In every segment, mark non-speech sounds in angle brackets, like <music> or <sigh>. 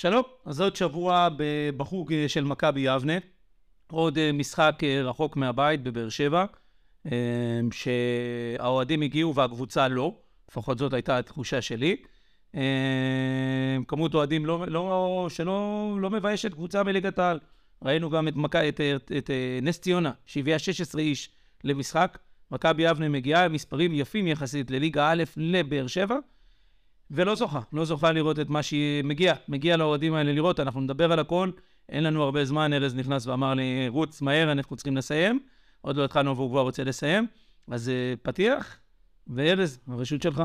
שלום, אז עוד שבוע בחוג אה, של מכבי יבנה, עוד אה, משחק אה, רחוק מהבית בבאר שבע, שהאוהדים הגיעו והקבוצה לא, לפחות זאת הייתה התחושה שלי. כמות אוהדים לא, לא, שלא לא מביישת קבוצה מליגת העל. ראינו גם את, מק... את, את, את נס ציונה, שהביאה 16 איש למשחק. מכבי יבנה מגיעה עם מספרים יפים יחסית לליגה א' לבאר שבע. ולא זוכה, לא זוכה לראות את מה שהיא מגיעה, מגיע לאוהדים האלה לראות, אנחנו נדבר על הכל, אין לנו הרבה זמן, ארז נכנס ואמר לי, רוץ מהר, אנחנו צריכים לסיים, עוד לא התחלנו והוא כבר רוצה לסיים, אז uh, פתיח, וארז, הרשות שלך.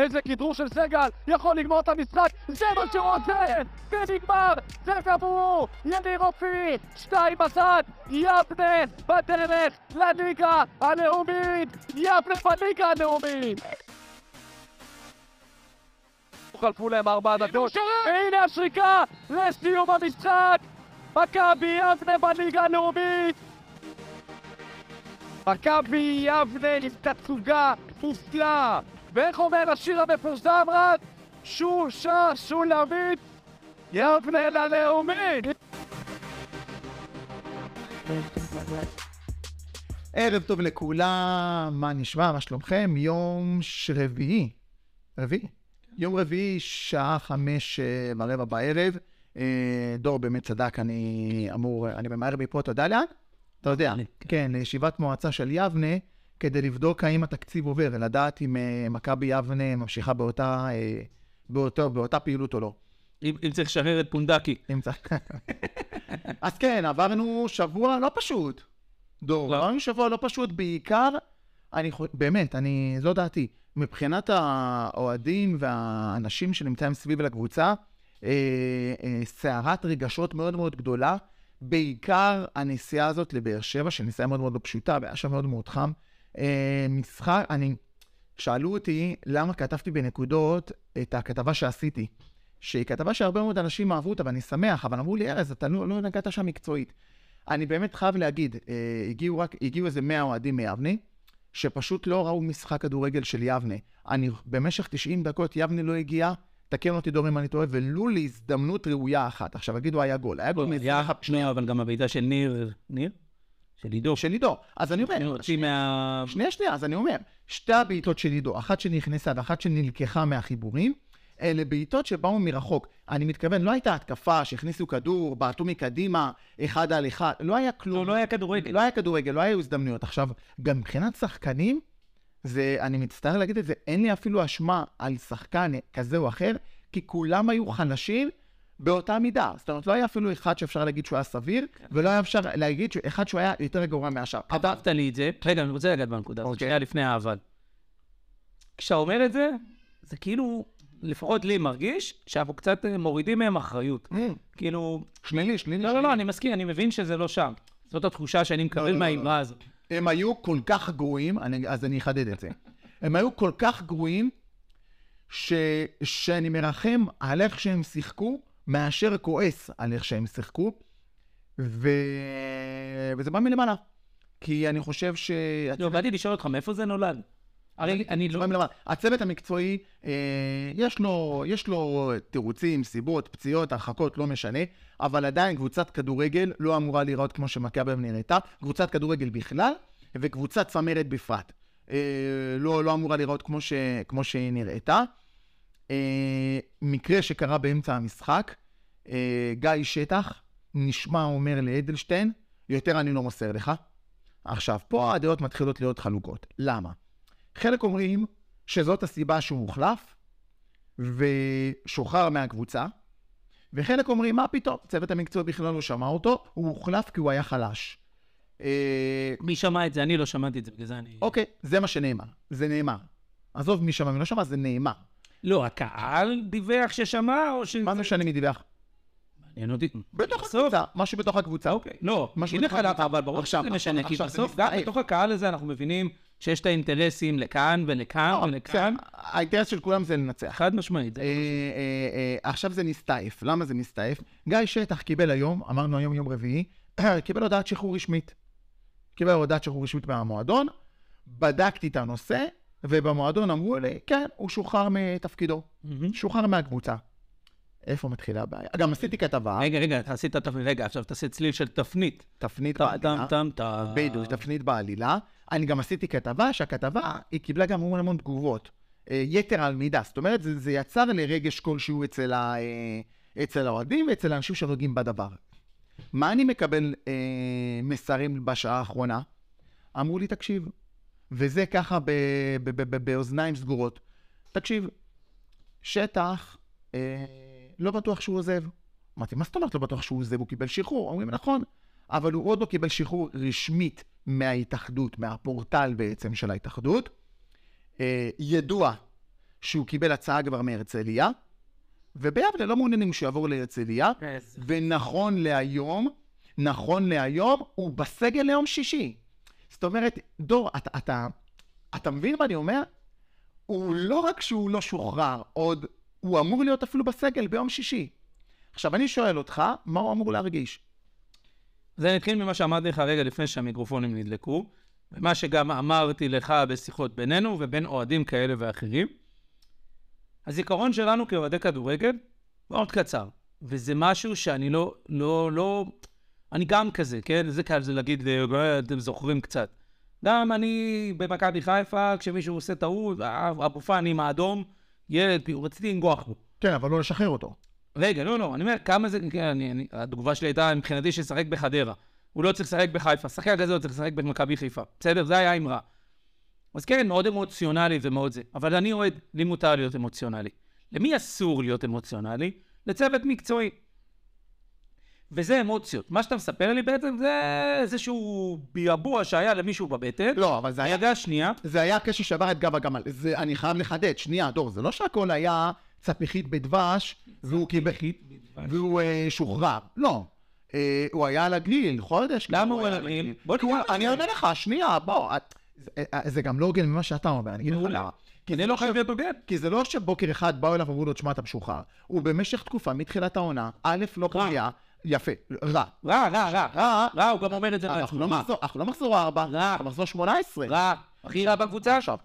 איזה כדרור של סגל, יכול לגמור את המשחק, זה מה שהוא רוצה! ונגמר! זה גמור! יניר אופי! שתיים בצד! יבנה בדרך לליגה הלאומית! יבנה בליגה הלאומית! חלפו להם ארבע דקות, והנה השריקה לסיום המשחק! מכבי יבנה בליגה הלאומית! מכבי יבנה עם תצוגה מופלאה! ואיך אומר השיר המפורסם רק? שושה שולמית יבנה ללאומית! ערב טוב לכולם, מה נשמע, מה שלומכם? יום רביעי, רביעי, יום רביעי, שעה חמש אה, ורבע בערב. אה, דור באמת צדק, אני אמור, אני ממהר מפה, אתה יודע לאן? אתה יודע, כן, לישיבת מועצה של יבנה. כדי לבדוק האם התקציב עובר, לדעת אם uh, מכבי יבנה ממשיכה באותה, uh, באותו, באותה פעילות או לא. אם, אם צריך לשחרר את פונדקי. אם צריך... אז כן, עברנו שבוע לא פשוט. דור, לא. עברנו שבוע לא פשוט, בעיקר, אני חושב, באמת, אני, זו דעתי. מבחינת האוהדים והאנשים שנמצאים סביב לקבוצה, אה, אה, סערת רגשות מאוד מאוד גדולה. בעיקר הנסיעה הזאת לבאר שבע, שנסיעה מאוד מאוד לא פשוטה, והיה שם מאוד מאוד חם. אה, משחק, אני, שאלו אותי למה כתבתי בנקודות את הכתבה שעשיתי, שהיא כתבה שהרבה מאוד אנשים אהבו אותה ואני שמח, אבל אמרו לי, ארז, אתה לא, לא נגעת שם מקצועית. אני באמת חייב להגיד, אה, הגיעו, רק, הגיעו איזה 100 אוהדים מיבנה, שפשוט לא ראו משחק כדורגל של יבנה. אני, במשך 90 דקות יבנה לא הגיעה, תקן אותי דור אם אני טועה, ולו להזדמנות ראויה אחת. עכשיו, אגידו, היה גול. היה גול היה שנייה, אבל גם הביתה של ניר, ניר? של עידו. של עידו. אז אני אומר... שנייה, שנייה, אז אני אומר, שתי הבעיטות של עידו, אחת שנכנסה ואחת שנלקחה מהחיבורים, אלה בעיטות שבאו מרחוק. אני מתכוון, לא הייתה התקפה שהכניסו כדור, בעטו מקדימה, אחד על אחד, לא היה כלום. לא, לא היה כדורגל. לא היה כדורגל, לא היו הזדמנויות. עכשיו, גם מבחינת שחקנים, זה, אני מצטער להגיד את זה, אין לי אפילו אשמה על שחקן כזה או אחר, כי כולם היו חלשים באותה מידה. זאת אומרת, לא היה אפילו אחד שאפשר להגיד שהוא היה סביר, כן. ולא היה אפשר להגיד אחד שהוא היה יותר גרוע מהשאר. כתבת לי את זה, רגע, אני רוצה לגעת בנקודה הזאת, אוקיי. שנייה לפני האבל. כשאתה אומר את זה, זה כאילו, לפחות לי מרגיש, שאנחנו קצת אה, מורידים מהם אחריות. Mm. כאילו... שלילי, שלילי. לא, לא, לא, אני מסכים, אני מבין שזה לא שם. זאת התחושה שאני מקבל לא, לא, מהאמרה הזאת. הם היו כל כך גרועים, אז אני אחדד את זה. הם היו כל כך גרועים, שאני מרחם על איך שהם שיחקו, מאשר כועס על איך שהם שיחקו, ו... וזה בא מלמעלה. כי אני חושב ש... לא, באתי לשאול אותך, מאיפה זה נולד? הרי אני לא... הצוות המקצועי, אה, יש, לו, יש לו תירוצים, סיבות, פציעות, הרחקות, לא משנה, אבל עדיין קבוצת כדורגל לא אמורה להיראות כמו שמכבי נראתה, קבוצת כדורגל בכלל, וקבוצת צמרת בפרט. אה, לא, לא אמורה להיראות כמו, ש, כמו שהיא נראתה. אה, מקרה שקרה באמצע המשחק, גיא שטח נשמע אומר לאדלשטיין, יותר אני לא מוסר לך. עכשיו, פה הדעות מתחילות להיות חלוקות. למה? חלק אומרים שזאת הסיבה שהוא הוחלף ושוחרר מהקבוצה, וחלק אומרים, מה פתאום, צוות המקצוע בכלל לא שמע אותו, הוא הוחלף כי הוא היה חלש. אה, מי שמע את זה? אני לא שמעתי את זה, בגלל זה אני... אוקיי, זה מה שנאמר. זה נאמר. עזוב מי שמע ומי לא שמע, זה נאמר. לא, הקהל דיווח ששמע, או ש... מה זה משנה מי דיווח? מעניין אותי. בתוך הקבוצה, משהו בתוך הקבוצה. אוקיי. לא, הנה לך למה, אבל ברור שזה משנה, כי בסוף גם בתוך הקהל הזה אנחנו מבינים שיש את האינטרסים לכאן ולכאן לא, ולכאן. האינטרס של כולם זה לנצח. חד משמעית. אה, אה, אה, עכשיו זה נסתעף. למה זה נסתעף? גיא שטח קיבל היום, אמרנו היום יום רביעי, <clears throat> קיבל הודעת שחרור רשמית. קיבל הודעת שחרור רשמית מהמועדון, בדקתי את הנושא, ובמועדון אמרו לי, כן, הוא שוחרר מתפקידו, שוחרר מהקבוצה. איפה מתחילה הבעיה? גם עשיתי כתבה, רגע, רגע, עשית תפנית, רגע, עכשיו תעשה צליל של תפנית. תפנית בעלילה. בדיוק, תפנית בעלילה. אני גם עשיתי כתבה, שהכתבה, היא קיבלה גם המון המון תגובות. אה, יתר על מידה. זאת אומרת, זה, זה יצר לרגש כלשהו אצל, ה, אה, אצל האוהדים ואצל האנשים שנוגעים בדבר. מה אני מקבל אה, מסרים בשעה האחרונה? אמרו לי, תקשיב, וזה ככה ב, ב, ב, ב, באוזניים סגורות. תקשיב, שטח, אה, לא בטוח שהוא עוזב. אמרתי, מה זאת אומרת לא בטוח שהוא עוזב? הוא קיבל שחרור. אומרים, נכון, אבל הוא עוד לא קיבל שחרור רשמית מההתאחדות, מהפורטל בעצם של ההתאחדות. אה, ידוע שהוא קיבל הצעה כבר מהרצליה, וביבנה לא מעוניינים שהוא יעבור להרצליה, ונכון להיום, נכון להיום, הוא בסגל ליום שישי. זאת אומרת, דור, אתה, אתה, אתה מבין מה אני אומר? הוא לא רק שהוא לא שוחרר, עוד הוא אמור להיות אפילו בסגל ביום שישי. עכשיו, אני שואל אותך, מה הוא אמור להרגיש? זה התחיל ממה שאמרתי לך רגע לפני שהמיקרופונים נדלקו, ומה שגם אמרתי לך בשיחות בינינו ובין אוהדים כאלה ואחרים. הזיכרון שלנו כאוהדי כדורגל מאוד קצר, וזה משהו שאני לא, לא, לא, אני גם כזה, כן? זה קל זה להגיד, אה, אתם זוכרים קצת. גם אני במכבי חיפה, כשמישהו עושה טעות, אה, אבו פאני עם האדום, ילד, רציתי לנגוח בו. כן, אבל לא לשחרר אותו. רגע, לא, לא, אני אומר, כמה זה, כן, אני, אני, התגובה שלי הייתה מבחינתי שישחק בחדרה. הוא לא צריך לשחק בחיפה, שחקן כזה הוא צריך לשחק במכבי חיפה. בסדר? זה היה אמרה. אז כן, מאוד אמוציונלי ומאוד זה. אבל אני אוהד, לי מותר להיות אמוציונלי. למי אסור להיות אמוציונלי? לצוות מקצועי. וזה אמוציות. מה שאתה מספר לי בעצם זה איזשהו ביעבוע שהיה למישהו בבטן. לא, אבל זה היה הידה השנייה, זה היה הקש ששבר את גב הגמל. זה, אני חייב לחדד, שנייה, דור, זה לא שהכל היה צפיחית בדבש, והוא קיבל... והוא אה, שוחרר. לא. אה, הוא היה על הגליל, חודש. למה הוא על הגליל? בוא נקרא אני עונה לך, שנייה, בוא. את- זה- אה, זה גם לא הוגן ממה שאתה אומר, אני אגיד לך. למה. כי זה לא לא חייב להיות הוגן. כי זה לא שבוקר אחד באו אליו ואמרו לו, תשמע, אתה משוחרר. הוא במשך תקופה, מתחילת העונה, א', לא פגיע, יפה, רע. רע, רע, רע. רע, רע, הוא גם אומר את זה בעצמו. לא רע. מחזור- אנחנו לא מחזור ארבע, רע. אנחנו מחזור 18. רע. הכי רע בקבוצה? עכשיו.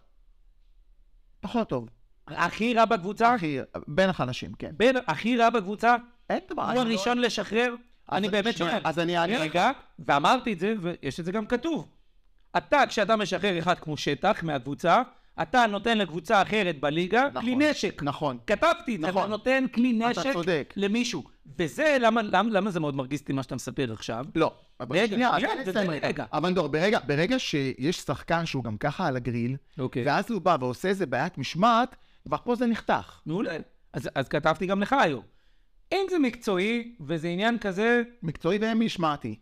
פחות טוב. הכי רע בקבוצה? הכי, בין החלשים, כן. בין הכי רע בקבוצה? אין דבר. הוא לא- הראשון לשחרר? אני באמת שואל. אז אני אענה. רגע, ואמרתי את זה, ויש את זה גם כתוב. אתה, כשאתה משחרר אחד כמו שטח מהקבוצה, אתה נותן לקבוצה אחרת בליגה נכון. כלי נשק. נכון. כתבתי את זה, נכון. אתה נותן כלי נשק צודק. למישהו. וזה, למה, למה, למה זה מאוד מרגיז אותי מה שאתה מספר עכשיו? לא. רגע, שנייה, זה- רגע. רגע. אבל דור, ברגע, ברגע שיש שחקן שהוא גם ככה על הגריל, אוקיי. ואז הוא בא ועושה איזה בעיית משמעת, כבר פה זה נחתך. מעולה. אז, אז כתבתי גם לך היום. אם זה מקצועי, וזה עניין כזה, מקצועי ומשמעתי.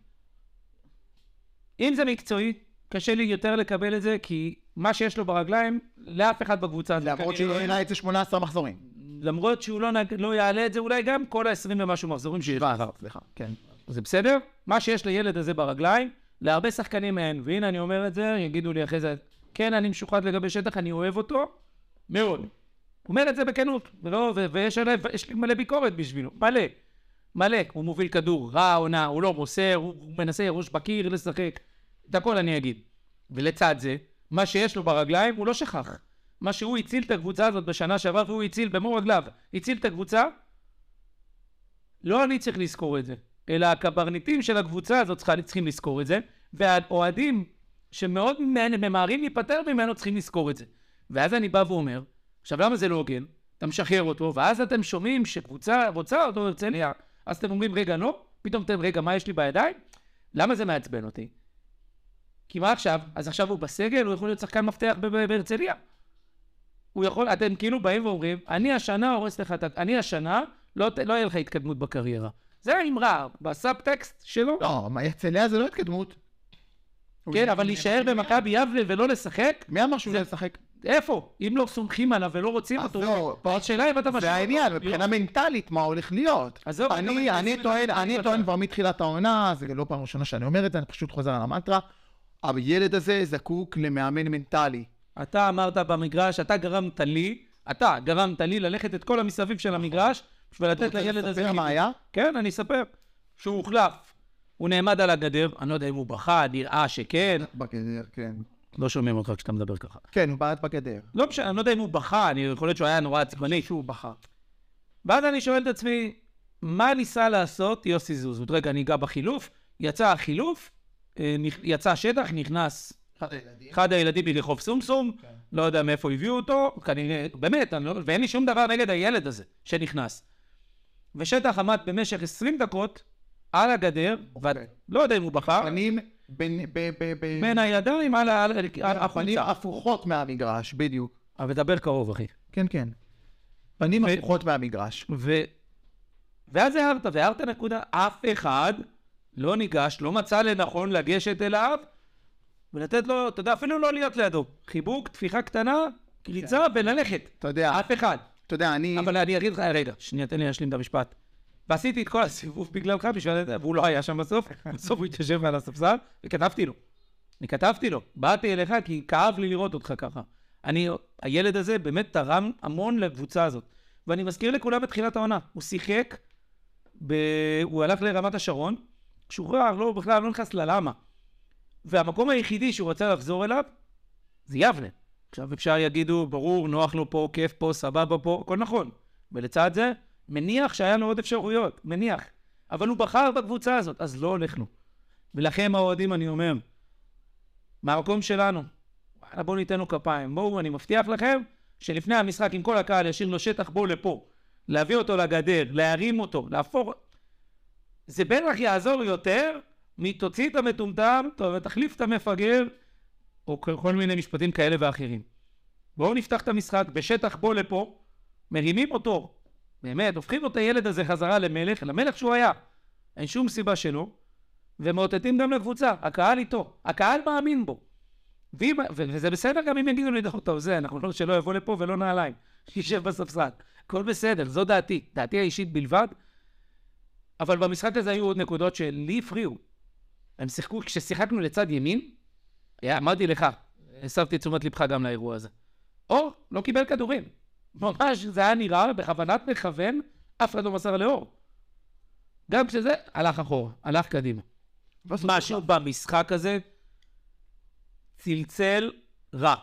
אם זה מקצועי, קשה לי יותר לקבל את זה, כי מה שיש לו ברגליים, לאף אחד בקבוצה הזאת למרות שהוא העלה את זה 18 מחזורים. למרות שהוא לא, נג... לא יעלה את זה, אולי גם כל ה-20 ומשהו מחזורים שיש לך. סליחה, כן. זה בסדר? מה שיש לילד הזה ברגליים, להרבה שחקנים אין. והנה אני אומר את זה, יגידו לי אחרי זה, כן, אני משוחד לגבי שטח, אני אוהב אותו, מאוד. אומר את זה בכנות, ולא, ו- ויש עליו, יש לי מלא ביקורת בשבילו, מלא. מלא, הוא מוביל כדור, רע העונה, הוא לא מוסר, הוא הוא מנסה ראש בקיר לשחק. את הכל אני אגיד. ולצד זה, מה שיש לו ברגליים, הוא לא שכח. מה שהוא הציל את הקבוצה הזאת בשנה שעברה, והוא הציל במו רגליו, הציל את הקבוצה, לא אני צריך לזכור את זה, אלא הקברניטים של הקבוצה הזאת צריכים לזכור את זה, והאוהדים שמאוד ממ- ממהרים להיפטר ממנו צריכים לזכור את זה. ואז אני בא ואומר, עכשיו למה זה לא הוגן? אתה משחרר אותו, ואז אתם שומעים שקבוצה רוצה אותו הרצליה, אז אתם אומרים, רגע, לא? פתאום אתם, רגע, מה יש לי בידיים? למה זה מעצבן אותי? כי מה עכשיו? אז עכשיו הוא בסגל, הוא יכול להיות שחקן מפתח בהרצליה. הוא יכול, אתם כאילו באים ואומרים, אני השנה הורס לך את ה... אני השנה, לא, לא יהיה לך התקדמות בקריירה. זה האמרה, בסאב-טקסט שלו. לא, הרצליה זה לא התקדמות. כן, אבל להישאר במכבי יבנה ולא לשחק? מי אמר שהוא לא ישחק? איפה? אם לא סומכים עליו ולא רוצים אז אותו, זהו, פה- אז השאלה אם אתה משאיר זה. העניין, מבחינה מנטלית, מה הולך להיות. אז אני- אני לך. טוען כבר מתחילת העונה, זה לא פעם ראשונה שאני אומר את זה, אני פשוט חוזר על המנטרה. הילד הזה זקוק למאמן מנטלי. אתה אמרת במגרש, אתה גרמת לי, אתה גרמת לי ללכת את כל המסביב של המגרש, בשביל לתת רוצה לילד הזה... לספר מה היה? כן, אני אספר. שהוא הוחלף. הוא נעמד על הגדר, אני לא יודע אם הוא בכה, נראה שכן. בגדר, כן. לא שומעים אותך כשאתה מדבר ככה. כן, הוא בעט בגדר. לא משנה, אני לא יודע אם הוא בכה, אני יכול להיות שהוא היה נורא עצבני. שהוא בחר. ואז אני שואל את עצמי, מה ניסה לעשות יוסי זוזות? רגע, אני אגע בחילוף. יצא החילוף, יצא השטח, נכנס אחד הילדים. מרחוב סומסום, כן. לא יודע מאיפה הביאו אותו, כנראה, באמת, לא, ואין לי שום דבר נגד הילד הזה שנכנס. ושטח עמד במשך 20 דקות על הגדר, אוקיי. ולא יודע אם הוא בחר, פנים בין... הידיים על ה- על ה- פנים החולצה. הפוכות מהמגרש, בדיוק. אבל דבר קרוב, אחי. כן, כן. פנים הפוכות מהמגרש. ואז הערת, והערת נקודה, אף אחד לא ניגש, לא מצא לנכון לגשת אליו ולתת לו, אתה יודע, אפילו לא להיות לידו. חיבוק, טפיחה קטנה, קריצה וללכת. אתה יודע, אף אחד. אתה יודע, אני... אבל אני אגיד לך, רגע, שנייה, תן לי להשלים את המשפט. ועשיתי את כל הסיבוב בגללך, בשביל והוא לא היה שם בסוף, <laughs> בסוף הוא התיישב על הספסל, וכתבתי לו. אני כתבתי לו, באתי אליך כי כאב לי לראות אותך ככה. אני, הילד הזה באמת תרם המון לקבוצה הזאת. ואני מזכיר לכולם בתחילת העונה, הוא שיחק, ב... הוא הלך לרמת השרון, שוחרר, לא, בכלל לא נכנס ללמה. והמקום היחידי שהוא רצה לחזור אליו, זה יבנה. עכשיו אפשר יגידו, ברור, נוח לו פה, כיף פה, סבבה פה, הכל נכון. ולצד זה, מניח שהיה לו עוד אפשרויות, מניח. אבל הוא בחר בקבוצה הזאת, אז לא הולך לו. ולכם האוהדים אני אומר, מהמקום שלנו, בואו ניתן לו כפיים. בואו, אני מבטיח לכם, שלפני המשחק, עם כל הקהל ישאיר לו שטח, בואו לפה. להביא אותו לגדר, להרים אותו, להפוך... זה בטח יעזור יותר מתוציא את המטומטם, תחליף את המפגר, או כל מיני משפטים כאלה ואחרים. בואו נפתח את המשחק בשטח בוא לפה, מרימים אותו, באמת, הופכים את הילד הזה חזרה למלך, למלך שהוא היה. אין שום סיבה שלא, ומאותתים גם לקבוצה, הקהל איתו, הקהל מאמין בו. ואם, וזה בסדר גם אם יגידו לי, טוב, זה, אנחנו לא, שלא יבוא לפה ולא נעליים, <laughs> שישב בספסל. הכל בסדר, זו דעתי, דעתי האישית בלבד. אבל במשחק הזה היו עוד נקודות שלי הפריעו. הם שיחקו, כששיחקנו לצד ימין, אמרתי לך, הסבתי תשומת לבך גם לאירוע הזה. אור לא קיבל כדורים. ממש, זה היה נראה בכוונת מכוון, אף אחד לא מסר לאור. גם כשזה, הלך אחורה, הלך קדימה. משהו במשחק הזה צלצל רע.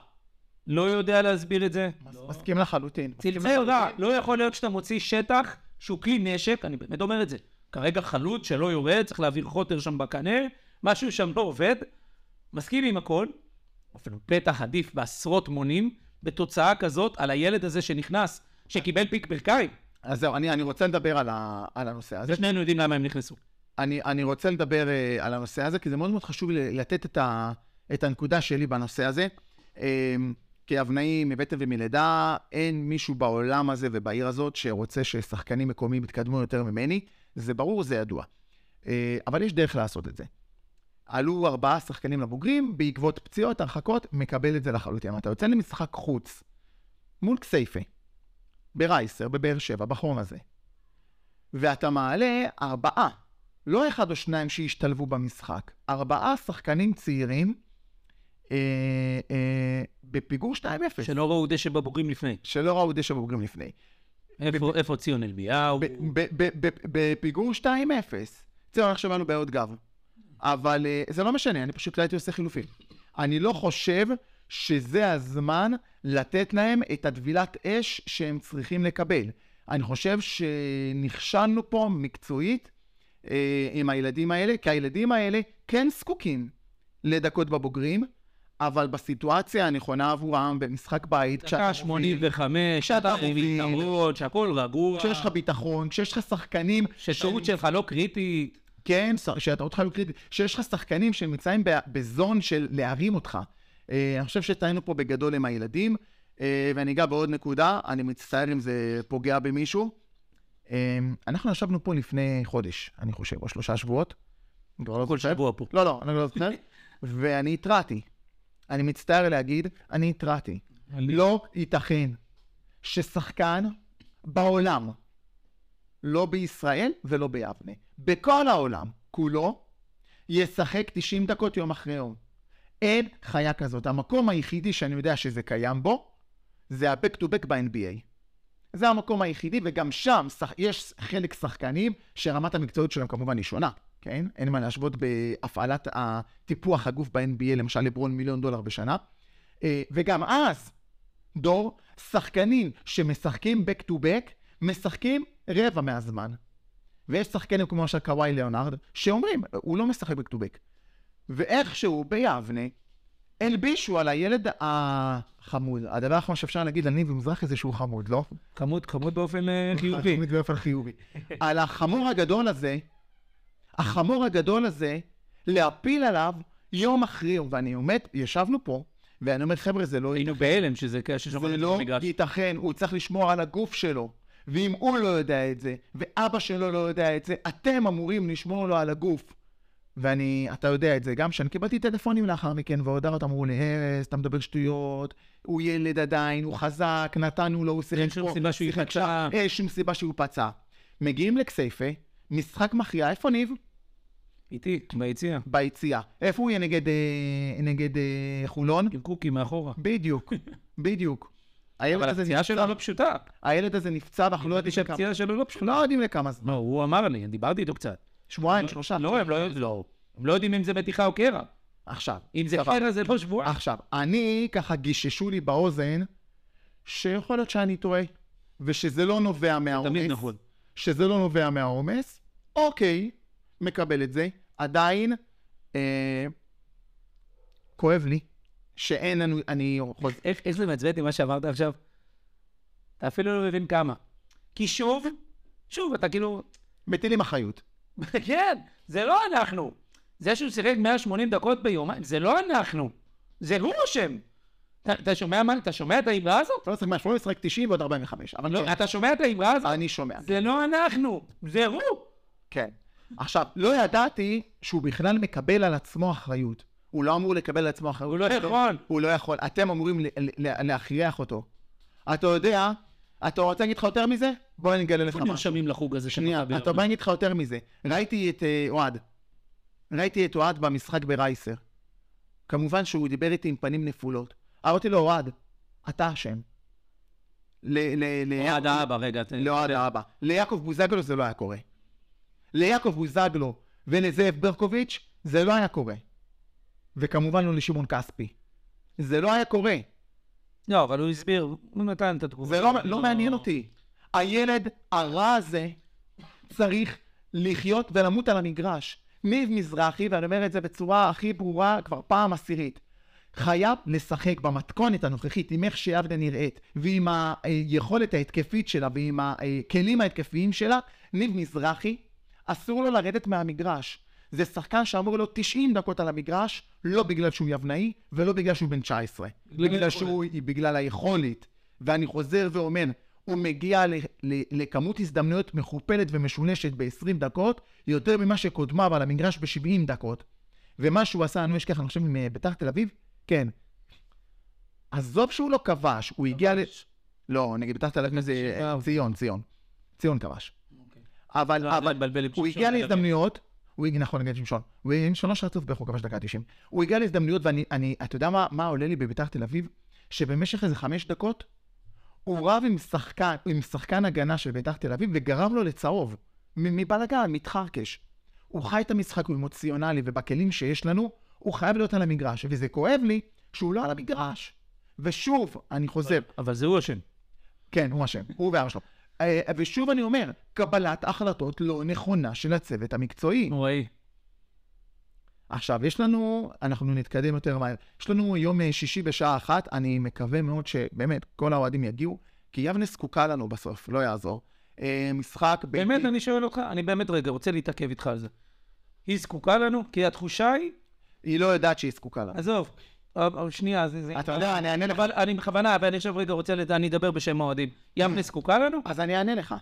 לא יודע להסביר את זה. מסכים לחלוטין. צלצל רע. לא יכול להיות שאתה מוציא שטח שהוא כלי נשק, אני באמת אומר את זה. כרגע חלוץ שלא יורד, צריך להעביר חוטר שם בקנה, משהו שם לא עובד. מסכים עם הכל, אפילו פתח עדיף בעשרות מונים, בתוצאה כזאת על הילד הזה שנכנס, שקיבל פיק ברכיים. אז זהו, אני, אני רוצה לדבר על, ה, על הנושא הזה. ושנינו יודעים למה הם נכנסו. אני, אני רוצה לדבר uh, על הנושא הזה, כי זה מאוד מאוד חשוב לתת את, ה, את הנקודה שלי בנושא הזה. Um, כאבנאי מבטן ומלידה, אין מישהו בעולם הזה ובעיר הזאת שרוצה ששחקנים מקומיים יתקדמו יותר ממני. זה ברור, זה ידוע. Uh, אבל יש דרך לעשות את זה. עלו ארבעה שחקנים לבוגרים, בעקבות פציעות, הרחקות, מקבל את זה לחלוטין. אתה יוצא למשחק חוץ מול כסייפה, ברייסר, בבאר שבע, בחום הזה, ואתה מעלה ארבעה, לא אחד או שניים שהשתלבו במשחק, ארבעה שחקנים צעירים אה, אה, בפיגור 2-0, שלא ראו דשא בבוגרים לפני. שלא ראו דשא בוגרים לפני. איפה, ציון אלביהו? בפיגור 2-0. ציון עכשיו לנו בעוד גב. אבל אה, זה לא משנה, אני פשוט לא הייתי עושה חילופים. אני לא חושב שזה הזמן לתת להם את הטבילת אש שהם צריכים לקבל. אני חושב שנכשלנו פה מקצועית אה, עם הילדים האלה, כי הילדים האלה כן זקוקים לדקות בבוגרים, אבל בסיטואציה הנכונה עבורם במשחק בית, דקה כשאתה 85, כשאתה מוביל, יתרון, שהכל רגוע, כשיש לך ביטחון, כשיש לך שחקנים שטעות שלך לא קריטית. כן, ש- שהטעות שלך לא קריטית, שיש לך שחקנים שנמצאים בזון של להרים אותך. אה, אני חושב שטעינו פה בגדול עם הילדים, אה, ואני אגע בעוד נקודה, אני מצטער אם זה פוגע במישהו. אה, אנחנו ישבנו פה לפני חודש, אני חושב, או שלושה שבועות. לא כל. שבוע פה. לא, לא, אני לא זוכר. <laughs> ואני התרעתי. אני מצטער להגיד, אני התרעתי. לא ייתכן ששחקן בעולם, לא בישראל ולא ביבנה, בכל העולם כולו, ישחק 90 דקות יום אחרי יום. אין חיה כזאת. המקום היחידי שאני יודע שזה קיים בו, זה ה-back to back ב-NBA. זה המקום היחידי, וגם שם. יש חלק שחקנים שרמת המקצועיות שלהם כמובן היא שונה. כן? אין מה להשוות בהפעלת הטיפוח הגוף ב-NBA, למשל לברון מיליון דולר בשנה. אה, וגם אז, דור, שחקנים שמשחקים back to back, משחקים רבע מהזמן. ויש שחקנים כמו למשל קוואי ליאונרד, שאומרים, הוא לא משחק back to back. ואיכשהו ביבנה, הלבישו על הילד החמוד. הדבר האחרון שאפשר להגיד על ניב מזרחי זה שהוא חמוד, לא? כמות, כמות באופן אה, חיובי. חמוד באופן חיובי. על החמור הגדול הזה, החמור הגדול הזה, להפיל עליו יום אחרי יום, ואני עומד, ישבנו פה, ואני אומר, חבר'ה, זה לא היינו בהלם שזה כאלה זה לא. ייתכן, הוא צריך לשמור על הגוף שלו. ואם הוא לא יודע את זה, ואבא שלו לא יודע את זה, אתם אמורים לשמור לו על הגוף. ואני, אתה יודע את זה, גם כשאני קיבלתי טלפונים לאחר מכן, והודעות אמרו לי, ארז, אתה מדבר שטויות, הוא ילד עדיין, הוא חזק, נתנו לו, הוא שיחק אין שום סיבה שהוא. שם, אין שום סיבה שהוא פצע. מגיעים לכסייפה, משחק מכריע, איפה ניב? איתי, ביציע. ביציאה. איפה הוא יהיה נגד, אה, נגד אה, חולון? עם קוקי מאחורה. בדיוק, <laughs> בדיוק. הילד אבל הזה הפציעה שלו לא פשוטה. הילד הזה נפצע ואנחנו לא יודעים כמה. שהפציעה שלו לא פשוטה. לא יודעים לכמה זמן. לא, הוא אמר לי, דיברתי איתו קצת. שבועיים, שלושה. לא, הם לא לא. הם לא יודעים אם זה מתיחה או קרע. עכשיו. אם זה. קרע זה לא שבועיים. עכשיו, אני ככה גיששו לי באוזן, שיכול להיות שאני טועה, ושזה לא נובע מהעומס. תמיד נכון. שזה לא נובע מהעומס. אוקיי, מקבל את זה. עדיין, אה, כואב לי, שאין לנו, אני חוזר... איך איך זה מעצבן אותי מה שאמרת עכשיו? אתה אפילו לא מבין כמה. כי שוב, שוב, אתה כאילו... מטילים אחריות. <laughs> כן, זה לא אנחנו. זה שהוא שיחק 180 דקות ביומיים, זה לא אנחנו. זה הוא אשם. אתה- אתה שומע מה? אתה שומע את האמרה הזאת? לא צריך מהשמונה, לשחק 90 ועוד 45. אבל לא, כן, אתה שומע את האמרה הזאת? אני שומע. זה לא אנחנו, זה הוא. כן. עכשיו, לא ידעתי שהוא בכלל מקבל על עצמו אחריות. הוא לא אמור לקבל על עצמו אחריות. הוא לא יכול. הוא לא יכול. אתם אמורים להכריח אותו. אתה יודע, אתה רוצה להגיד לך יותר מזה? בוא אני אגלה לך משהו. נרשמים לחוג הזה שנייה. אתה בא להגיד לך יותר מזה. ראיתי את אה, אוהד. ראיתי את אוהד במשחק ברייסר. כמובן שהוא דיבר איתי עם פנים נפולות. אמרתי לו, אוהד, אתה אשם. ל- ל- ל- אוהד האבא, רגע. לאוהד האבא. ליעקב בוזגלו זה לא היה קורה. ליעקב בוזגלו ולזאב ברקוביץ' זה לא היה קורה. וכמובן לא לשמעון כספי. זה לא היה קורה. לא, אבל הוא הסביר, הוא נתן את התגובה. זה לא, לא מעניין אותי. הילד הרע הזה צריך לחיות ולמות על המגרש. ניב מזרחי, ואני אומר את זה בצורה הכי ברורה כבר פעם עשירית, חייב לשחק במתכונת הנוכחית עם איך שיבנה נראית ועם היכולת ההתקפית שלה ועם הכלים ההתקפיים שלה, ניב מזרחי, אסור לו לרדת מהמגרש. זה שחקן שאמור לו 90 דקות על המגרש, לא בגלל שהוא יבנאי ולא בגלל שהוא בן 19. בגלל שהוא, בגלל היכולת. ואני חוזר ואומר, הוא מגיע ל, ל, לכמות הזדמנויות מכופלת ומשולשת ב-20 דקות, יותר ממה שקודמיו על המגרש ב-70 דקות. ומה שהוא עשה, אני לא אשכח, אני חושב עם אה, בית"ר תל אביב, כן. עזוב שהוא לא כבש, הוא הגיע ל... לא, נגד בית"ר תל אביב זה ציון, ציון. ציון כבש. אבל, לא, אבל, הוא הגיע. להזדמנויות, הוא הגיע, נכון, נגד שמשון. הוא עם שלוש רצוף הוא כבש דקה 90. הוא הגיע להזדמנויות, ואני, אני, אתה יודע מה, מה עולה לי בביתר תל אביב? שבמשך איזה חמש דקות, הוא רב עם שחקן, עם שחקן הגנה של ביתר תל אביב, וגרם לו לצהוב. מ- מבלאגן, מתחרקש. הוא חי את המשחק, הוא אמוציונלי, ובכלים שיש לנו, הוא חייב להיות על המגרש. וזה כואב לי שהוא לא על המגרש. ושוב, אני חוזר, אבל זה הוא אשם. כן, הוא אשם, הוא ואבא שלו. אה, ושוב אני אומר, קבלת החלטות לא נכונה של הצוות המקצועי. נוראי. עכשיו, יש לנו, אנחנו נתקדם יותר מהר. יש לנו יום אה, שישי בשעה אחת, אני מקווה מאוד שבאמת כל האוהדים יגיעו, כי יבנה זקוקה לנו בסוף, לא יעזור. אה, משחק. באמת, אני שואל אותך, אני באמת רגע רוצה להתעכב איתך על זה. היא זקוקה לנו? כי התחושה היא, היא לא יודעת שהיא זקוקה לנו. עזוב, שנייה, זה... זה- אתה יודע, אני אענה לך. אבל אני בכוונה, ואני עכשיו רגע רוצה, לד- אני אדבר בשם האוהדים. יבנה זקוקה לנו? אז אני אענה לך.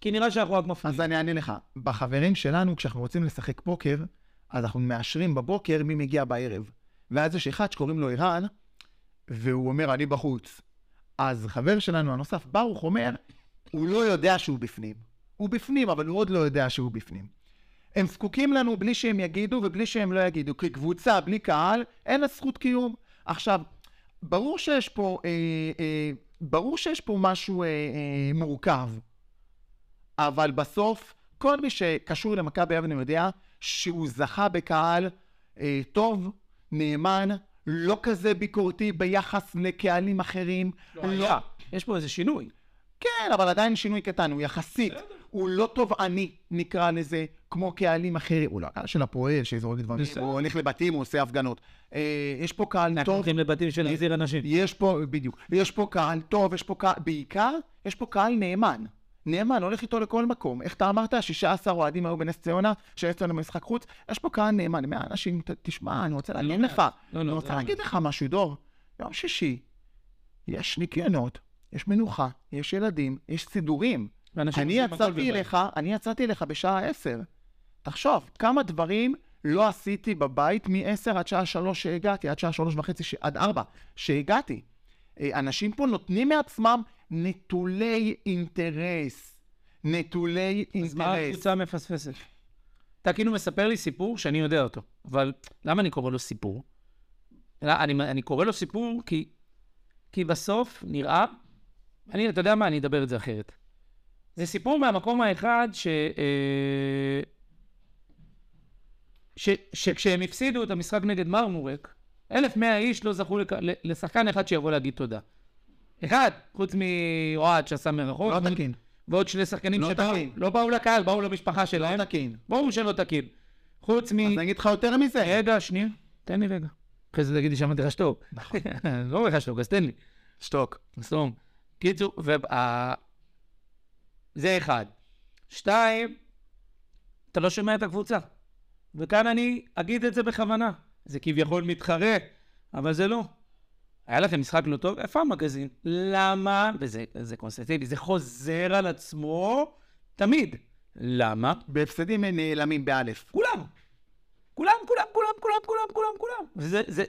כי נראה שאנחנו רק מפריעים. אז אני אענה לך. בחברים שלנו, כשאנחנו רוצים לשחק פוקר, אז אנחנו מאשרים בבוקר מי מגיע בערב. ואז יש אחד שקוראים לו ערן, והוא אומר, אני בחוץ. אז חבר שלנו הנוסף, ברוך, אומר, הוא לא יודע שהוא בפנים. הוא בפנים, אבל הוא עוד לא יודע שהוא בפנים. הם זקוקים לנו בלי שהם יגידו ובלי שהם לא יגידו. כקבוצה, בלי קהל, אין לה זכות קיום. עכשיו, ברור שיש פה, אה, אה, ברור שיש פה משהו אה, אה, מורכב. אבל בסוף כל מי שקשור למכבי יבנה יודע שהוא זכה בקהל אה, טוב, נאמן, לא כזה ביקורתי ביחס לקהלים אחרים. לא היה. יש פה איזה שינוי. כן, אבל עדיין שינוי קטן, הוא יחסית. הוא לא תובעני, נקרא לזה, כמו קהלים אחרים. הוא לא הקהל של הפועל, שזורק דברים. הוא הולך לבתים, הוא עושה הפגנות. אה, יש פה קהל אנחנו טוב, הולכים לבתים של להחזיר אנשים. יש פה, בדיוק, יש פה קהל טוב, יש פה קהל, בעיקר, יש פה קהל נאמן. נאמן, הולך איתו לכל מקום. איך אתה אמרת? 16 אוהדים היו בנס ציונה, שיש לנו משחק חוץ, יש פה קהל נאמן. 100 אנשים, תשמע, אני רוצה לעניין לך. לא, לא, אני רוצה לא להגיד לך משהו, דור. יום שישי, יש ניקיונות, יש מנוחה, יש ילדים, יש סידורים. אני יצאתי. אליך, אני יצאתי אליך בשעה 10. תחשוב, כמה דברים לא עשיתי בבית מ-10 עד שעה 3 שהגעתי, עד שעה 3 וחצי, ש... עד 4 שהגעתי. אה, אנשים פה נותנים מעצמם נטולי אינטרס. נטולי אז מה אינטרס. הקבוצה מפספסת? אתה כאילו מספר לי סיפור שאני יודע אותו, אבל למה אני קורא לו סיפור? אני, אני קורא לו סיפור כי, כי בסוף נראה, אני, אתה יודע מה, אני אדבר את זה אחרת. זה סיפור מהמקום האחד ש... אה, ש, שכשהם הפסידו את המשחק נגד מרמורק, 1,100 איש לא זכו לק... לשחקן אחד שיבוא להגיד תודה. אחד, חוץ מאוהד שעשה מרחוק, לא תקין. ועוד שני שחקנים לא שבאו, תקין. לא באו לקהל, באו למשפחה שלהם. לא תקין. ברור שלא תקין. חוץ מ... אז אני אגיד לך יותר מזה. רגע, שנייה, תן לי רגע. אחרי זה תגיד לי שאמרתי לך שתוק. נכון. <laughs> לא אומר לך שתוק, אז תן לי. שתוק. סתום. קיצור. זה אחד. שתיים, אתה לא שומע את הקבוצה. וכאן אני אגיד את זה בכוונה. זה כביכול מתחרה, אבל זה לא. היה לכם משחק לא טוב? איפה המגזין? למה? וזה זה קונסטנטיבי, זה חוזר על עצמו תמיד. למה? בהפסדים הם נעלמים באלף. כולם. כולם, כולם, כולם, כולם, כולם, כולם, כולם. וזה, זה...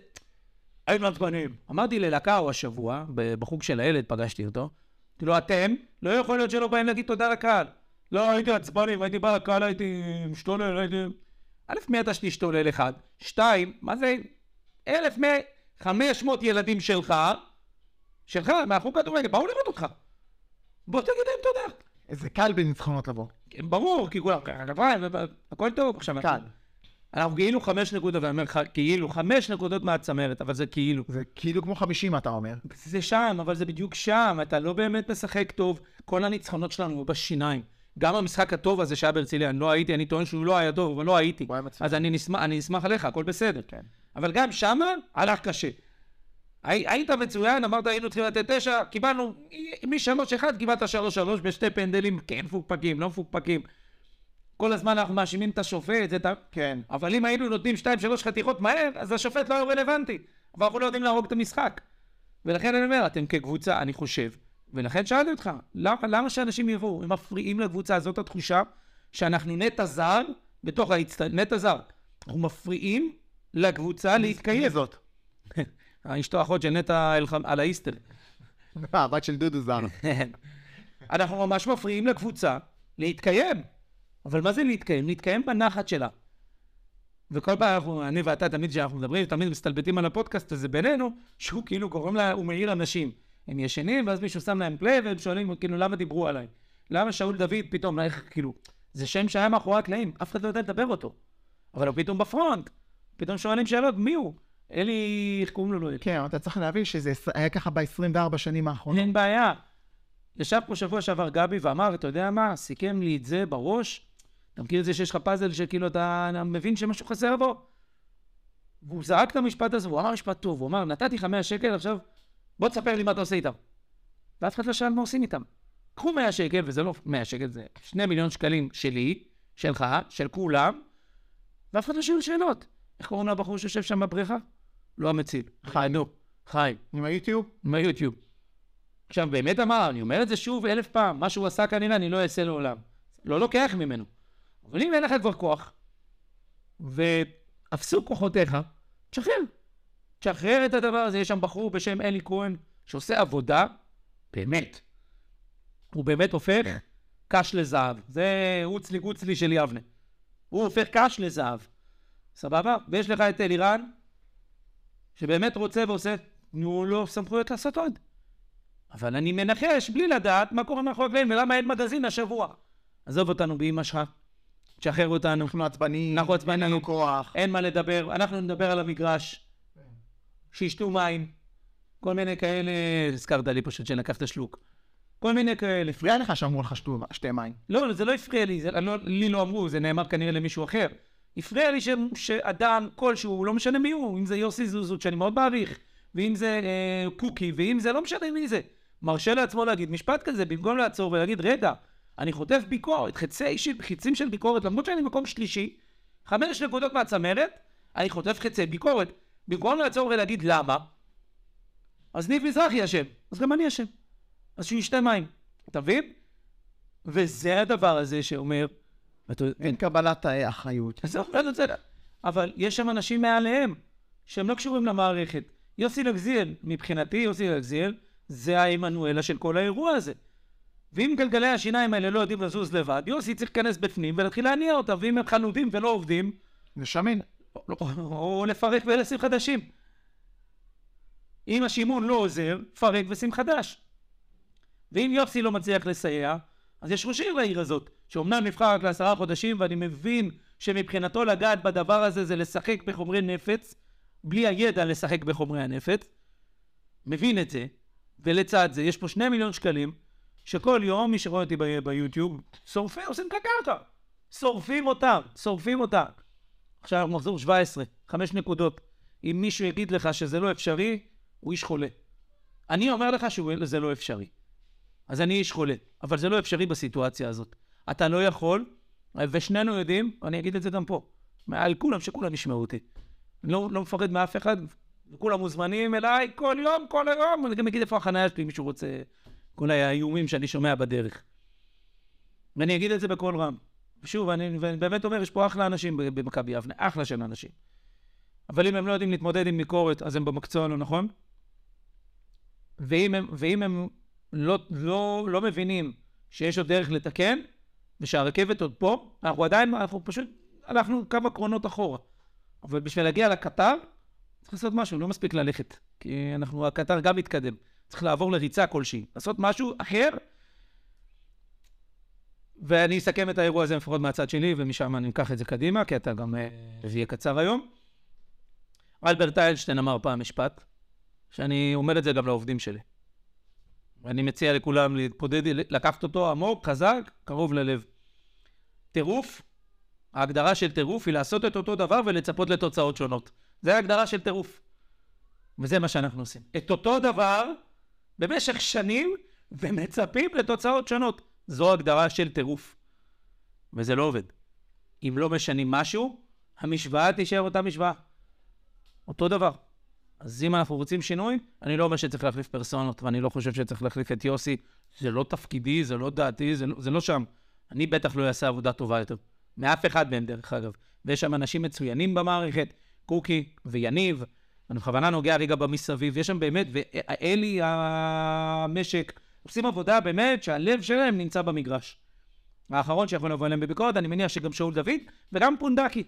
היינו עצבניים. אמרתי ללקאו השבוע, בחוג של הילד, פגשתי אותו, אמרתי לו, אתם, לא יכול להיות שלא באים להגיד תודה לקהל. לא, הייתי עצבני, הייתי בא לקהל, הייתי משתולל, הייתי... א', מי אתה שתשתולל אחד? שתיים, מה זה? אלף מאה... חמש מאות ילדים שלך, שלך, מהחוג כדורגל, באו לראות אותך. בוא תגיד להם תודה. זה קל בניצחונות לבוא. כן, ברור, כי כולם, כפיים, הכל טוב עכשיו. קל. אנחנו כאילו חמש נקודות, ואני אומר לך, כאילו, חמש נקודות מהצמרת, אבל זה כאילו. זה כאילו כמו 50 אתה אומר. זה שם, אבל זה בדיוק שם, אתה לא באמת משחק טוב. כל הניצחונות שלנו היו בשיניים. גם המשחק הטוב הזה שהיה בהרצליה, אני לא הייתי, אני טוען שהוא לא היה טוב, אבל לא הייתי. אז אני נשמח, אני אשמח עליך, הכל בסדר. כן. אבל גם שמה הלך קשה. הי, היית מצוין, אמרת היינו צריכים לתת תשע, קיבלנו, משלוש אחד קיבלת שלוש שלוש בשתי פנדלים, כן מפוקפקים, לא מפוקפקים. כל הזמן אנחנו מאשימים את השופט, את ה... כן. אבל אם היינו נותנים שתיים, שלוש חתיכות מהר, אז השופט לא היה רלוונטי. אבל אנחנו לא יודעים להרוג את המשחק. ולכן אני אומר, אתם כקבוצה, אני חושב, ולכן שאלתי אותך, למה, למה שאנשים יבואו? הם מפריעים לקבוצה, זאת התחושה שאנחנו נטע זר בתוך האצטדיון, נטע זר. אנחנו מפריעים לקבוצה להתקיים. זאת. <laughs> אשתו אחות של נטע על האיסטר. הבת של דודו זר. <laughs> אנחנו ממש מפריעים לקבוצה להתקיים. אבל מה זה להתקיים? להתקיים בנחת שלה. וכל פעם אנחנו, אני ואתה, תמיד כשאנחנו מדברים, תמיד מסתלבטים על הפודקאסט הזה בינינו, שהוא כאילו גורם לה, הוא מעיר אנשים. הם ישנים, ואז מישהו שם להם פליי, והם שואלים, כאילו, למה דיברו עליי? למה שאול דוד פתאום, איך, כאילו, זה שם שהיה מאחורי הקלעים, אף אחד לא יודע לדבר אותו. אבל הוא פתאום בפרונט. פתאום שואלים שאלות, מי הוא? אלי, איך קוראים לו? לא? כן, אתה צריך להבין שזה היה ככה ב-24 שנים האחרונות. אין בעיה. ישב פה שבוע שעבר גבי ואמר, אתה יודע מה, סיכם לי את זה בראש. אתה מכיר את זה שיש לך פאזל שכאילו אתה מבין שמשהו חסר בו? והוא זרק את המשפט הזה, והוא אמר משפט טוב, הוא אמר, נתתי לך 100 שקל, עכשיו בוא תספר לי מה אתה עושה איתם. ואף אחד לא שאל מה עושים איתם. קחו 100 שקל, וזה לא 100 שקל, זה 2 מיליון שקלים שלי, שלך, של כולם, ואף אחד לא שואל שאלות. איך קוראים לבחור שיושב שם בבריכה? לא המציל. חיים, נו, חיים. עם היוטיוב? עם היוטיוב. עכשיו, באמת אמר, אני אומר את זה שוב אלף פעם, מה שהוא עשה כנראה אני לא אעשה לעולם. לא לוקח ממנו. אבל אם אין לך כבר כוח, ואפסו כוחותיך, תשחרר. תשחרר את הדבר הזה, יש שם בחור בשם אלי כהן, שעושה עבודה, באמת. הוא באמת הופך קש לזהב. זה רוצלי גוצלי של יבנה. הוא הופך קש לזהב. סבבה? ויש לך את אלירן, שבאמת רוצה ועושה, תנו לו סמכויות לעשות עוד. אבל אני מנחש בלי לדעת מה קורה מאחורי הקלעים ולמה אין מגזין השבוע. עזוב אותנו באמא שלך, תשחרר אותנו, אנחנו עצבנים, אנחנו עצבנים. אין לנו כוח. אין מה לדבר, אנחנו נדבר על המגרש. שישתו מים, כל מיני כאלה, הזכרת לי פשוט שלקחת שלוק. כל מיני כאלה. הפריע לך שאמרו לך שתי מים. לא, זה לא הפריע לי, זה, לא, לי לא אמרו, זה נאמר כנראה למישהו אחר. הפריע לי ש, שאדם כלשהו, לא משנה מי הוא, אם זה יוסי זוזות, שאני מאוד מעריך, ואם זה אה, קוקי, ואם זה, לא משנה מי זה, מרשה לעצמו להגיד משפט כזה, במקום לעצור ולהגיד, רגע, אני חוטף ביקורת, חצי חצים של ביקורת, למרות שאני מקום שלישי, חמש נקודות מהצמרת, אני חוטף חצי ביקורת. במקום לעצור ולהגיד למה, אז ניב מזרחי אשם, אז גם אני אשם. אז שהוא ישתה מים, אתה מבין? וזה הדבר הזה שאומר, אין קבלת אה, אחריות. עזוב, לא רוצה... אבל יש שם אנשים מעליהם, שהם לא קשורים למערכת. יוסי לגזיאל, מבחינתי יוסי לגזיאל, זה העמנואלה של כל האירוע הזה. ואם גלגלי השיניים האלה לא יודעים לזוז לבד, יוסי צריך להיכנס בפנים ולהתחיל להניע אותם, ואם הם חנודים ולא עובדים, זה שמן. או, או לפרק ולשים חדשים. אם השימון לא עוזר, פרק ושים חדש. ואם יוסי לא מצליח לסייע, אז יש ראש עיר לעיר הזאת, שאומנם נבחר רק לעשרה חודשים, ואני מבין שמבחינתו לגעת בדבר הזה זה לשחק בחומרי נפץ, בלי הידע לשחק בחומרי הנפץ. מבין את זה, ולצד זה יש פה שני מיליון שקלים, שכל יום, מי שרואה אותי ביוטיוב, שורפים, עושים קקרקע. שורפים אותם, שורפים אותם. עכשיו מחזור 17, חמש נקודות. אם מישהו יגיד לך שזה לא אפשרי, הוא איש חולה. אני אומר לך שזה לא אפשרי. אז אני איש חולה, אבל זה לא אפשרי בסיטואציה הזאת. אתה לא יכול, ושנינו יודעים, אני אגיד את זה גם פה, מעל כולם, שכולם ישמעו אותי. אני לא, לא מפחד מאף אחד, וכולם מוזמנים אליי כל יום, כל היום, אני גם אגיד איפה החניה שלי, אם מישהו רוצה, כל האיומים שאני שומע בדרך. ואני אגיד את זה בקול רם. ושוב, אני ואני באמת אומר, יש פה אחלה אנשים במכבי יבנה, אחלה של אנשים. אבל אם הם לא יודעים להתמודד עם ביקורת, אז הם במקצוע לא נכון. ואם הם, ואם הם לא, לא, לא מבינים שיש עוד דרך לתקן, ושהרכבת עוד פה, אנחנו עדיין, אנחנו פשוט, הלכנו כמה קרונות אחורה. אבל בשביל להגיע לקטר, צריך לעשות משהו, לא מספיק ללכת. כי אנחנו, הקטר גם מתקדם. צריך לעבור לריצה כלשהי. לעשות משהו אחר, ואני אסכם את האירוע הזה לפחות מהצד שלי, ומשם אני אקח את זה קדימה, כי אתה גם, אה, זה יהיה קצר היום. אלברט איינשטיין אמר פעם משפט, שאני אומר את זה גם לעובדים שלי. ואני מציע לכולם להתפודד, לקחת אותו עמוק, חזק, קרוב ללב. טירוף, ההגדרה של טירוף היא לעשות את אותו דבר ולצפות לתוצאות שונות. זה ההגדרה של טירוף. וזה מה שאנחנו עושים. את אותו דבר במשך שנים ומצפים לתוצאות שונות. זו הגדרה של טירוף. וזה לא עובד. אם לא משנים משהו, המשוואה תישאר אותה משוואה. אותו דבר. אז אם אנחנו רוצים שינוי, אני לא אומר שצריך להחליף פרסונות, ואני לא חושב שצריך להחליף את יוסי. זה לא תפקידי, זה לא דעתי, זה לא, זה לא שם. אני בטח לא אעשה עבודה טובה יותר. מאף אחד מהם, דרך אגב. ויש שם אנשים מצוינים במערכת, קוקי ויניב, אני בכוונה נוגע רגע במסביב, יש שם באמת, ואלי המשק, עושים עבודה באמת שהלב שלהם נמצא במגרש. האחרון שיכול לבוא אליהם בביקורת, אני מניח שגם שאול דוד, וגם פונדקי.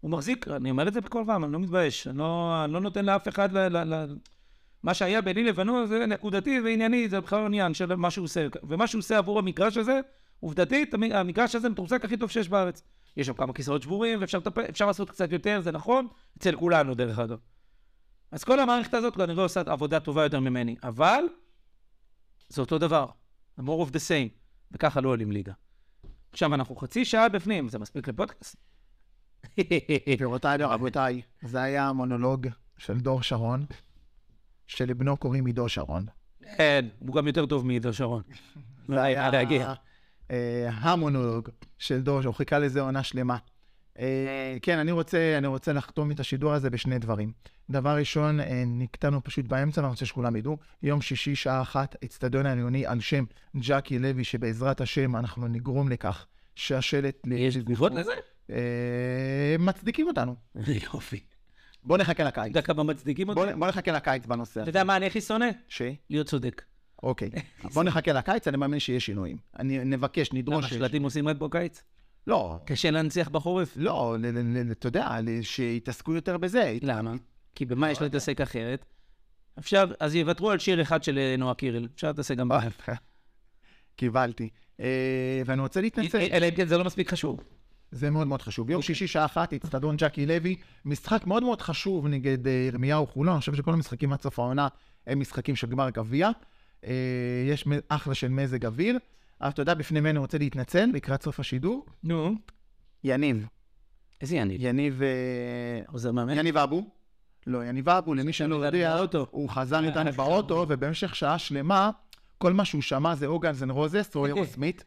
הוא מחזיק, אני אומר את זה בקול רם, אני לא מתבייש, אני לא, אני לא נותן לאף אחד ל... ל, ל מה שהיה ביני לבינו זה נקודתי וענייני, זה בכלל לא עניין של מה שהוא עושה. ומה שהוא עושה עבור המגרש הזה, עובדתית, המ- המגרש הזה מתוחזק הכי טוב שיש בארץ. יש שם כמה כיסאות שבורים, ואפשר לעשות קצת יותר, זה נכון, אצל כולנו דרך אגב. אז כל המערכת הזאת כנראה עושה עבודה טובה יותר ממני, אבל זה אותו דבר, the more of the same, וככה לא עולים ליגה. עכשיו אנחנו חצי שעה בפנים, זה מספיק לפודקאסט? <laughs> גבירותיי ורבותיי, זה היה המונולוג של דור שרון, שלבנו קוראים עידו שרון. כן, הוא גם יותר טוב מעידו שרון. <laughs> זה היה. אה, המונולוג של דור, שהוא חיכה לזה עונה שלמה. אה, כן, אני רוצה, אני רוצה לחתום את השידור הזה בשני דברים. דבר ראשון, אה, נקטענו פשוט באמצע, ואני רוצה שכולם ידעו. יום שישי, שעה אחת, אצטדיון העליוני על שם ג'קי לוי, שבעזרת השם אנחנו נגרום לכך שהשלט... יש תגובות לזה? אה, מצדיקים אותנו. <laughs> יופי. בוא נחכה אתה לקיץ. יודע כמה מצדיקים אותי? בוא, נחכה לקיץ בנושא אתה הזה. יודע מה אני הכי שונא? ש? להיות צודק. אוקיי. <laughs> בוא נחכה לקיץ, אני מאמין שיהיה שינויים. אני נבקש, למה נדרוש... שלטים עושים רק בקיץ? לא, קשה להנציח בחורף. לא, אתה יודע, שיתעסקו יותר בזה. למה? כי במה יש להתעסק אחרת? אפשר, אז יוותרו על שיר אחד של אה, נועה קירל. אפשר להתעסק גם בה. <laughs> קיבלתי. אה, ואני רוצה להתנצל. אלא אם כן זה לא מספיק חשוב. זה מאוד מאוד חשוב. יום אוקיי. שישי שעה אחת, אצטדיון ג'קי לוי, משחק מאוד מאוד חשוב נגד אה, ירמיהו חולון, אני חושב שכל המשחקים עד סוף העונה הם משחקים של גמר גביע. אה, יש אחלה של מזג אוויר. אבל אתה יודע, בפני מי אני רוצה להתנצל לקראת סוף השידור? נו, יניב. איזה יניב? יניב... אה, עוזר מאמן? יניב אבו. לא, יניב אבו, למי שלא יודע, באוטו. הוא חזר איתנו באוטו, ובמשך שעה שלמה, כל מה שהוא שמע זה או Guns N' Roses או Aerosmith,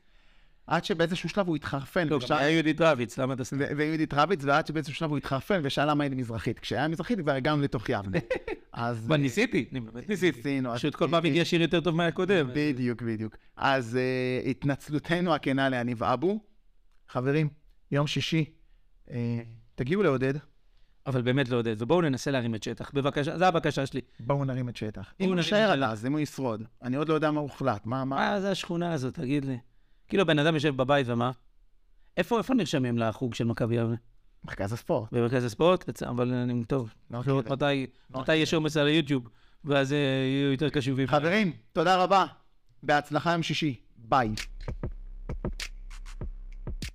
עד שבאיזשהו שלב הוא התחרפן. לא, גם היה יהודית רביץ, למה אתה סתם? ו- ויהודית רביץ, ועד שבאיזשהו שלב הוא התחרפן ושאל למה אין מזרחית. כשהיה מזרחית כבר הגענו לתוך יבנה. <laughs> אז... אבל ניסיתי, אני באמת ניסיתי. פשוט כל פעם הגיע שיר יותר טוב מהקודם. בדיוק, בדיוק. אז uh, התנצלותנו הכנה להניב אבו. חברים, יום שישי, uh, תגיעו לעודד, אבל באמת לעודד, ובואו ננסה להרים את שטח. בבקשה, זו הבקשה שלי. בואו נרים את שטח. אם הוא יישאר. עד אז, אם הוא ישרוד. אני עוד לא יודע מה הוחלט. מה, מה... מה זה השכונה הזאת, תגיד לי? כאילו בן אדם יושב בבית ומה? איפה איפה נרשמים לחוג של מכבי יבנה? מרכז הספורט. במרכז הספורט? אבל אני, טוב, לא צריך לראות מכיר. מתי לא מתי יש עומס על היוטיוב, ואז אה, יהיו יותר קשובים. חברים, תודה רבה. בהצלחה יום שישי. ביי.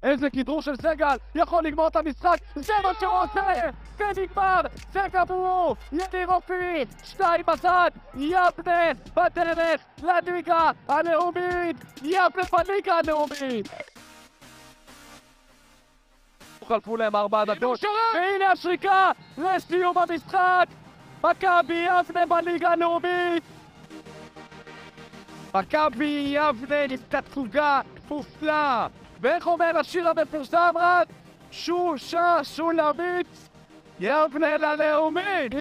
איזה כדרור של סגל, יכול לגמור את המשחק, זה מה שהוא עושה! ונגמר! זה גמור! יניר אופיר! שתיים בצד! יבנה בדרך לליגה הלאומית! יבנה בליגה הלאומית! חלפו להם ארבע דקות, והנה השריקה לסיום המשחק! מכבי יבנה בליגה הלאומית! מכבי יבנה לתצוגה מופלאה! ואיך אומר השיר המפורסם רק? שושה שולמית יבנה ללאומית!